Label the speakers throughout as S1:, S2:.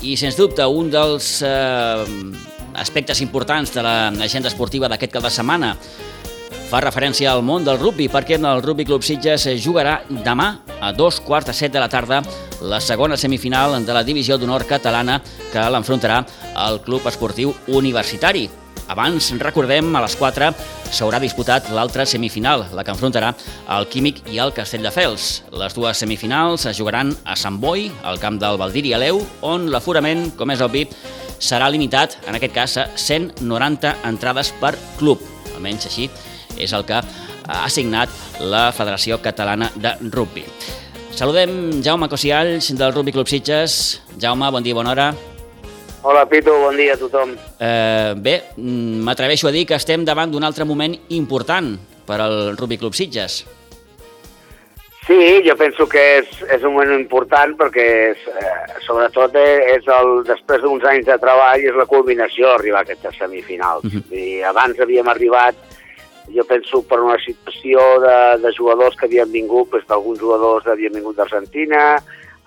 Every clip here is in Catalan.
S1: I, sens dubte, un dels eh, aspectes importants de l'agenda esportiva d'aquest cap de setmana fa referència al món del rugby, perquè el Rugby Club Sitges jugarà demà a dos quarts de set de la tarda la segona semifinal de la divisió d'honor catalana que l'enfrontarà al Club Esportiu Universitari. Abans, recordem, a les 4 s'haurà disputat l'altra semifinal, la que enfrontarà el Químic i el Castelldefels. Les dues semifinals es jugaran a Sant Boi, al camp del Valdiri Aleu, on l'aforament, com és obvi, serà limitat, en aquest cas, a 190 entrades per club. Almenys així és el que ha assignat la Federació Catalana de Rugby. Saludem Jaume Cosialls del Rugby Club Sitges. Jaume, bon dia, bona hora.
S2: Hola, Pitu, bon dia a tothom.
S1: Eh, bé, mm, m'atreveixo a dir que estem davant d'un altre moment important per al Rugby Club Sitges.
S2: Sí, jo penso que és, és un moment important perquè és, eh, sobretot és el, després d'uns anys de treball és la culminació arribar a aquestes semifinals. Uh -huh. I abans havíem arribat jo penso per una situació de, de jugadors que havien vingut, doncs, alguns jugadors havien vingut d'Argentina,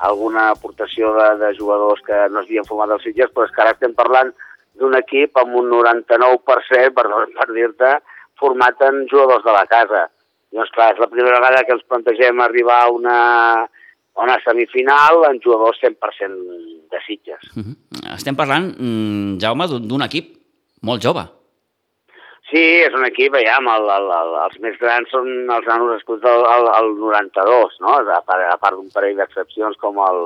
S2: alguna aportació de, de jugadors que no s'havien format als Sitges, però és que ara estem parlant d'un equip amb un 99%, per, per dir-te, format en jugadors de la casa. Llavors, clar, és la primera vegada que ens plantegem arribar a una, a una semifinal en jugadors 100% de Sitges. Uh
S1: -huh. Estem parlant, mm, Jaume, d'un equip molt jove.
S2: Sí, és un equip, veiem, el, el, el, els més grans són els nanos escuts del el, el 92, no? a part, a part d'un parell d'excepcions com el,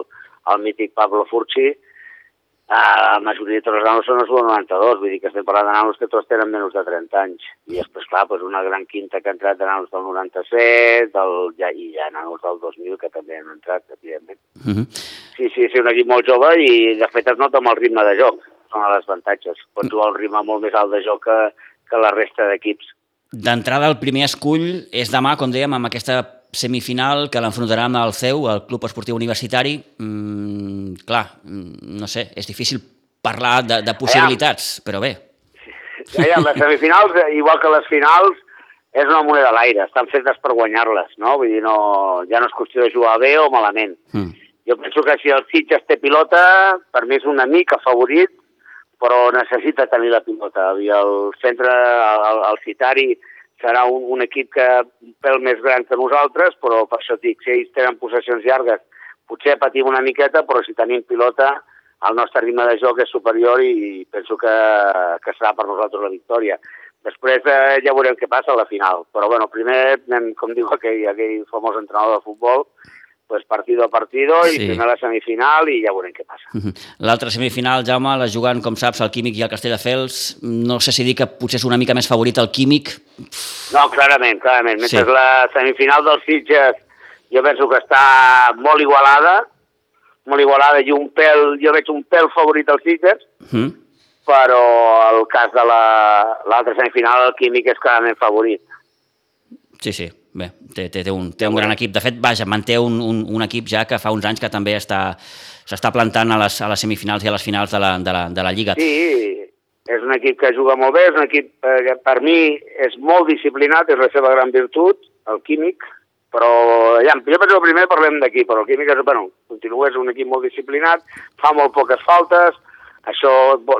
S2: el mític Pablo Furchi, eh, la majoria de tots els nanos són els del 92, vull dir que estem parlant de nanos que tots tenen menys de 30 anys. I després, clar, doncs una gran quinta que ha entrat de nanos del 97, del, ja, i ja nanos del 2000 que també han entrat, evidentment. Uh -huh. Sí, sí, sí, un equip molt jove i de fet es nota amb el ritme de joc, són els avantatges. Pots jugar un ritme molt més alt de joc que, que la resta d'equips.
S1: D'entrada, el primer escull és demà, com dèiem, amb aquesta semifinal que l'enfrontarà amb el CEU, el Club Esportiu Universitari. Mm, clar, mm, no sé, és difícil parlar de, de possibilitats, ja. però bé.
S2: Ja, les semifinals, igual que les finals, és una moneda a l'aire, estan fetes per guanyar-les, no? Vull dir, no, ja no és qüestió de jugar bé o malament. Mm. Jo penso que si el Sitges té pilota, per mi és una mica favorit, però necessita tenir la pilota. I el centre, el, el Citari, serà un, un equip que un pèl més gran que nosaltres, però per això dic, si ells tenen possessions llargues, potser patim una miqueta, però si tenim pilota, el nostre ritme de joc és superior i penso que, que serà per nosaltres la victòria. Després eh, ja veurem què passa a la final. Però bueno, primer, com diu aquell, aquell famós entrenador de futbol, pues partido a partido sí. i primer la semifinal i ja veurem què passa.
S1: L'altra semifinal, Jaume, la jugant, com saps, el Químic i el Castelldefels. No sé si dir que potser és una mica més favorit el Químic.
S2: No, clarament, clarament. Mentre sí. la semifinal dels Sitges jo penso que està molt igualada, molt igualada i un pèl, jo veig un pèl favorit als Sitges, mm. però el cas de l'altra la, semifinal, el Químic és clarament favorit.
S1: Sí, sí, bé, té, té, té, un, té un gran equip. De fet, vaja, manté un, un, un equip ja que fa uns anys que també està s'està plantant a les, a les semifinals i a les finals de la, de la, de la Lliga.
S2: Sí, és un equip que juga molt bé, és un equip eh, que per mi és molt disciplinat, és la seva gran virtut, el químic, però ja, jo penso que primer parlem d'aquí, però el químic és, bueno, continua, és un equip molt disciplinat, fa molt poques faltes, això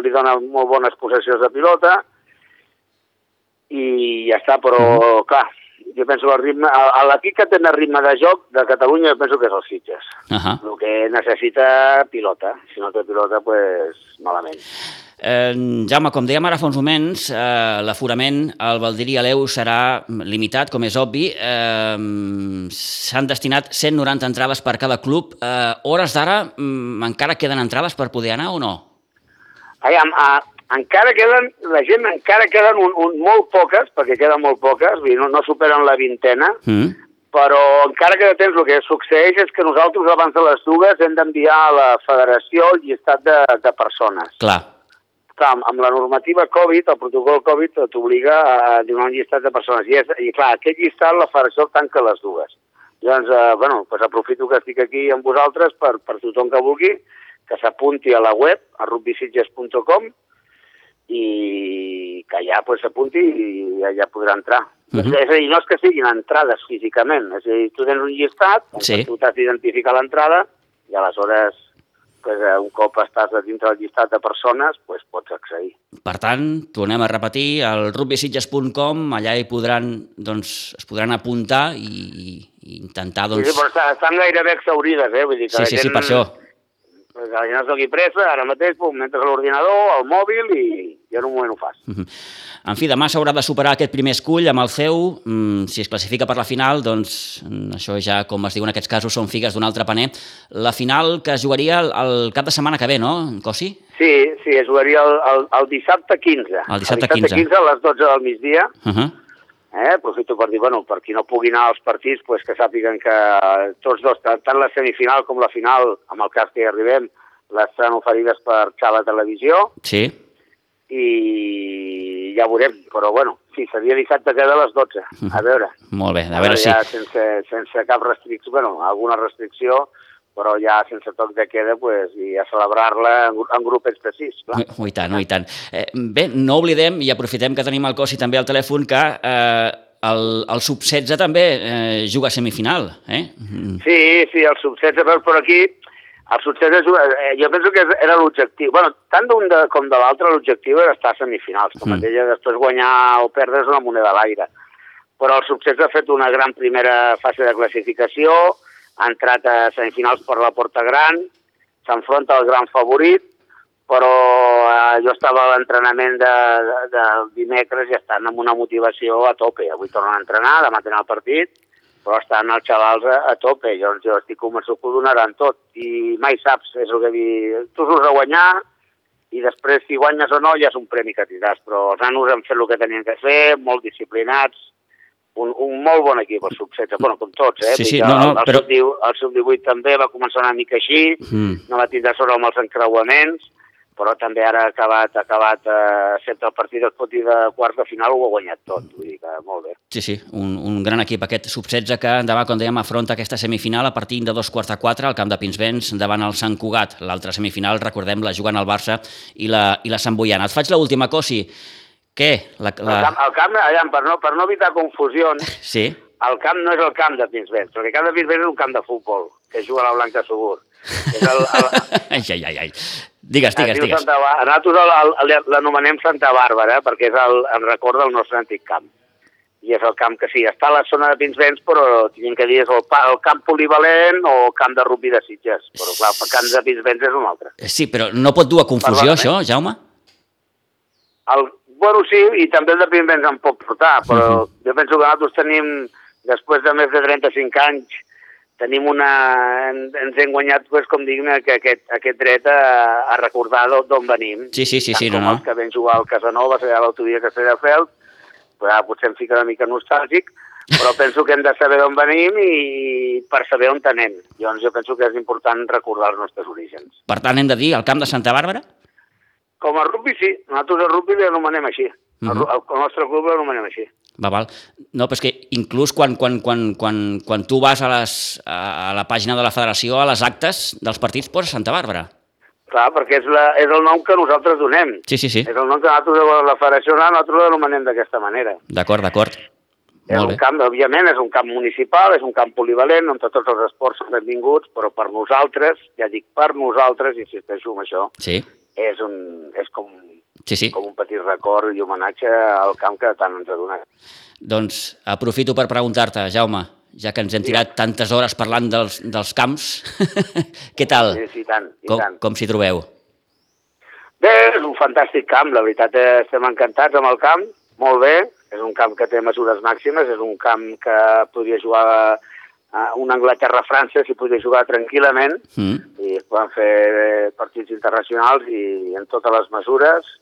S2: li dona molt bones possessions de pilota, i ja està, però, -hmm. clar, jo penso que el ritme, l'equip que té el ritme de joc de Catalunya jo penso que és el Sitges. Uh -huh. El que necessita pilota. Si no té pilota, pues malament.
S1: Eh, Jaume, com dèiem ara fa uns moments, eh, l'aforament al Valdiri Aleu serà limitat, com és obvi. Eh, S'han destinat 190 entrades per cada club. Eh, hores d'ara mm, encara queden entrades per poder anar o no?
S2: Aviam, a, encara queden, la gent encara queden un, un, molt poques, perquè queden molt poques, vull dir, no, no superen la vintena, mm. però encara queda temps, el que succeeix és que nosaltres abans de les dues hem d'enviar a la federació el llistat de, de persones.
S1: Clar.
S2: Clar, amb la normativa Covid, el protocol Covid t'obliga a donar un llistat de persones. I, és, i clar, aquest llistat la federació tanca les dues. Llavors, eh, bueno, pues aprofito que estic aquí amb vosaltres per, per tothom que vulgui, que s'apunti a la web, a rugbysitges.com, i que s'apunti pues, i ja, ja podrà entrar. Uh -huh. És a dir, no és que siguin entrades físicament, és a dir, tu tens un llistat, sí. tu t'has d'identificar l'entrada i aleshores pues, eh, un cop estàs dintre del llistat de persones, pues, pots accedir.
S1: Per tant, tornem a repetir, al rugbysitges.com, allà hi podran, doncs, es podran apuntar i, i intentar... Doncs...
S2: Sí, sí, però estan gairebé exaurides, eh? Vull dir que
S1: sí, sí, sí, per això
S2: que la gent es doni pressa, ara mateix pum, entres a l'ordinador, al mòbil i, i en un moment ho fas. Uh -huh.
S1: En fi, demà s'haurà de superar aquest primer escull amb el CEU. Mm, si es classifica per la final, doncs mm, això ja, com es diu en aquests casos, són figues d'un altre paner. La final que es jugaria el, el cap de setmana que ve, no, Cosi?
S2: Sí, sí, es jugaria el, el, el dissabte 15.
S1: El dissabte,
S2: el dissabte 15. 15 a les 12 del migdia.
S1: Uh -huh.
S2: Eh? Aprofito per dir, bueno, per qui no pugui anar als partits, pues que sàpiguen que tots dos, tant la semifinal com la final, amb el cas que hi arribem, les seran oferides per Xala Televisió.
S1: Sí.
S2: I ja veurem, però bueno, sí, seria dissabte que a les 12, a veure.
S1: Molt bé, a veure si...
S2: Ja sense, sense cap restricció, bueno, alguna restricció, però ja sense toc de queda pues, i a celebrar-la en, en grupets sis. Clar.
S1: Ui, tant, ui, tant. Eh, bé, no oblidem, i aprofitem que tenim el Cosi també al telèfon, que eh, el, el sub-16 també eh, juga a semifinal. Eh?
S2: Sí, sí, el sub-16 per aquí el succés és, eh, jo penso que era l'objectiu. bueno, tant d'un com de l'altre, l'objectiu era estar a semifinals. Com mm. deia, després guanyar o perdre és una moneda a l'aire. Però el succés ha fet una gran primera fase de classificació, ha entrat a semifinals per la Porta Gran, s'enfronta al gran favorit, però eh, jo estava a l'entrenament de, de, del dimecres i estan amb una motivació a tope. Avui tornen a entrenar, demà tenen el partit, però estan els xavals a, a tope, jo, jo estic convençut que ho donaran tot, i mai saps, és el que dir, tu surts a guanyar, i després si guanyes o no ja és un premi que tindràs, però els nanos han fet el que tenien que fer, molt disciplinats, un, un molt bon equip, el sub-16, bueno, com tots, eh?
S1: Sí, sí, no, no,
S2: el,
S1: però...
S2: El sub-18 també va començar una mica així, mm. no va tindre sort amb els encreuaments, però també ara ha acabat, ha acabat eh, sempre el partit es pot dir de quarts de final ho ha guanyat tot, vull dir que molt bé.
S1: Sí, sí, un, un gran equip aquest sub-16 que demà, com dèiem, afronta aquesta semifinal a partir de dos quarts de quatre al camp de Pinsbens davant el Sant Cugat. L'altra semifinal, recordem, la jugant al Barça i la, i la Sant Boiana. Et faig l última, Cosi. Què?
S2: La, la... El camp, el camp allà, per, no, per no evitar confusions,
S1: sí.
S2: el camp no és el camp de Pinsbens, perquè el camp de Pinsbens és un camp de futbol, que juga a la Blanca Subur. És el, el...
S1: ai, ai, ai, ai. Digues, digues, digues.
S2: Santa, nosaltres l'anomenem Santa Bàrbara, perquè és el, el record del nostre antic camp. I és el camp que sí, està a la zona de Pinsbens, però tinc que dir és el, el camp polivalent o el camp de rugby de Sitges. Però clar, el camp de Pinsbens és un altre.
S1: Sí, però no pot dur a confusió això, Jaume?
S2: El, bueno, sí, i també el de Pinsbens em pot portar, però uh -huh. jo penso que nosaltres tenim, després de més de 35 anys, tenim una... ens hem guanyat, pues, com dic, que aquest, aquest dret a, a recordar d'on venim.
S1: Sí, sí, sí, sí,
S2: no,
S1: no.
S2: que vam jugar al Casanova, a l'autovia Castelldefels, pues, ara potser em fica una mica nostàlgic, però penso que hem de saber d'on venim i per saber on anem. Llavors jo penso que és important recordar els nostres orígens.
S1: Per tant, hem de dir el camp de Santa Bàrbara?
S2: Com a rugby, sí. Nosaltres a rugby l'anomenem així. Uh -huh. el, el nostre club l'anomenem així.
S1: Va, val. No, però és que inclús quan, quan, quan, quan, quan tu vas a, les, a la pàgina de la federació, a les actes dels partits, posa Santa Bàrbara.
S2: Clar, perquè és, la, és el nom que nosaltres donem.
S1: Sí, sí, sí.
S2: És el nom que nosaltres, la federació, nosaltres l'anomenem d'aquesta manera.
S1: D'acord, d'acord.
S2: És un camp, òbviament, és un camp municipal, és un camp polivalent, on tots els esports són benvinguts, però per nosaltres, ja dic per nosaltres, insisteixo en això,
S1: sí.
S2: És, un, és com
S1: sí, sí.
S2: com un petit record i homenatge al camp que tant ens ha donat.
S1: Doncs aprofito per preguntar-te, Jaume, ja que ens hem tirat sí. tantes hores parlant dels, dels camps, què tal?
S2: Sí, sí, tant, i
S1: com,
S2: tant.
S1: Com s'hi trobeu?
S2: Bé, és un fantàstic camp, la veritat estem encantats amb el camp, molt bé, és un camp que té mesures màximes, és un camp que podria jugar una Anglaterra-França s'hi podria jugar tranquil·lament mm. i es poden fer partits internacionals i en totes les mesures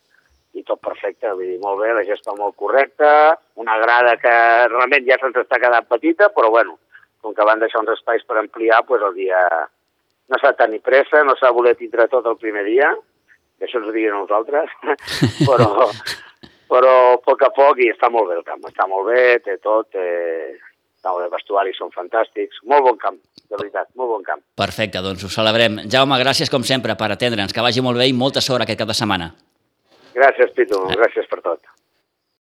S2: i tot perfecte, vull dir, molt bé, la gesta molt correcta, una grada que realment ja se'ns està quedant petita, però bueno, com que van deixar uns espais per ampliar, doncs el dia no s'ha tenir pressa, no s'ha voler tindre tot el primer dia, això ens ho diguin nosaltres, però, però a poc a poc i està molt bé el camp, està molt bé, té tot, té, molt bé, vestuaris són fantàstics, molt bon camp, de veritat, molt bon camp.
S1: Perfecte, doncs ho celebrem. Jaume, gràcies com sempre per atendre'ns, que vagi molt bé i molta sort aquest cap de setmana.
S2: Gràcies, Pitu, gràcies per tot.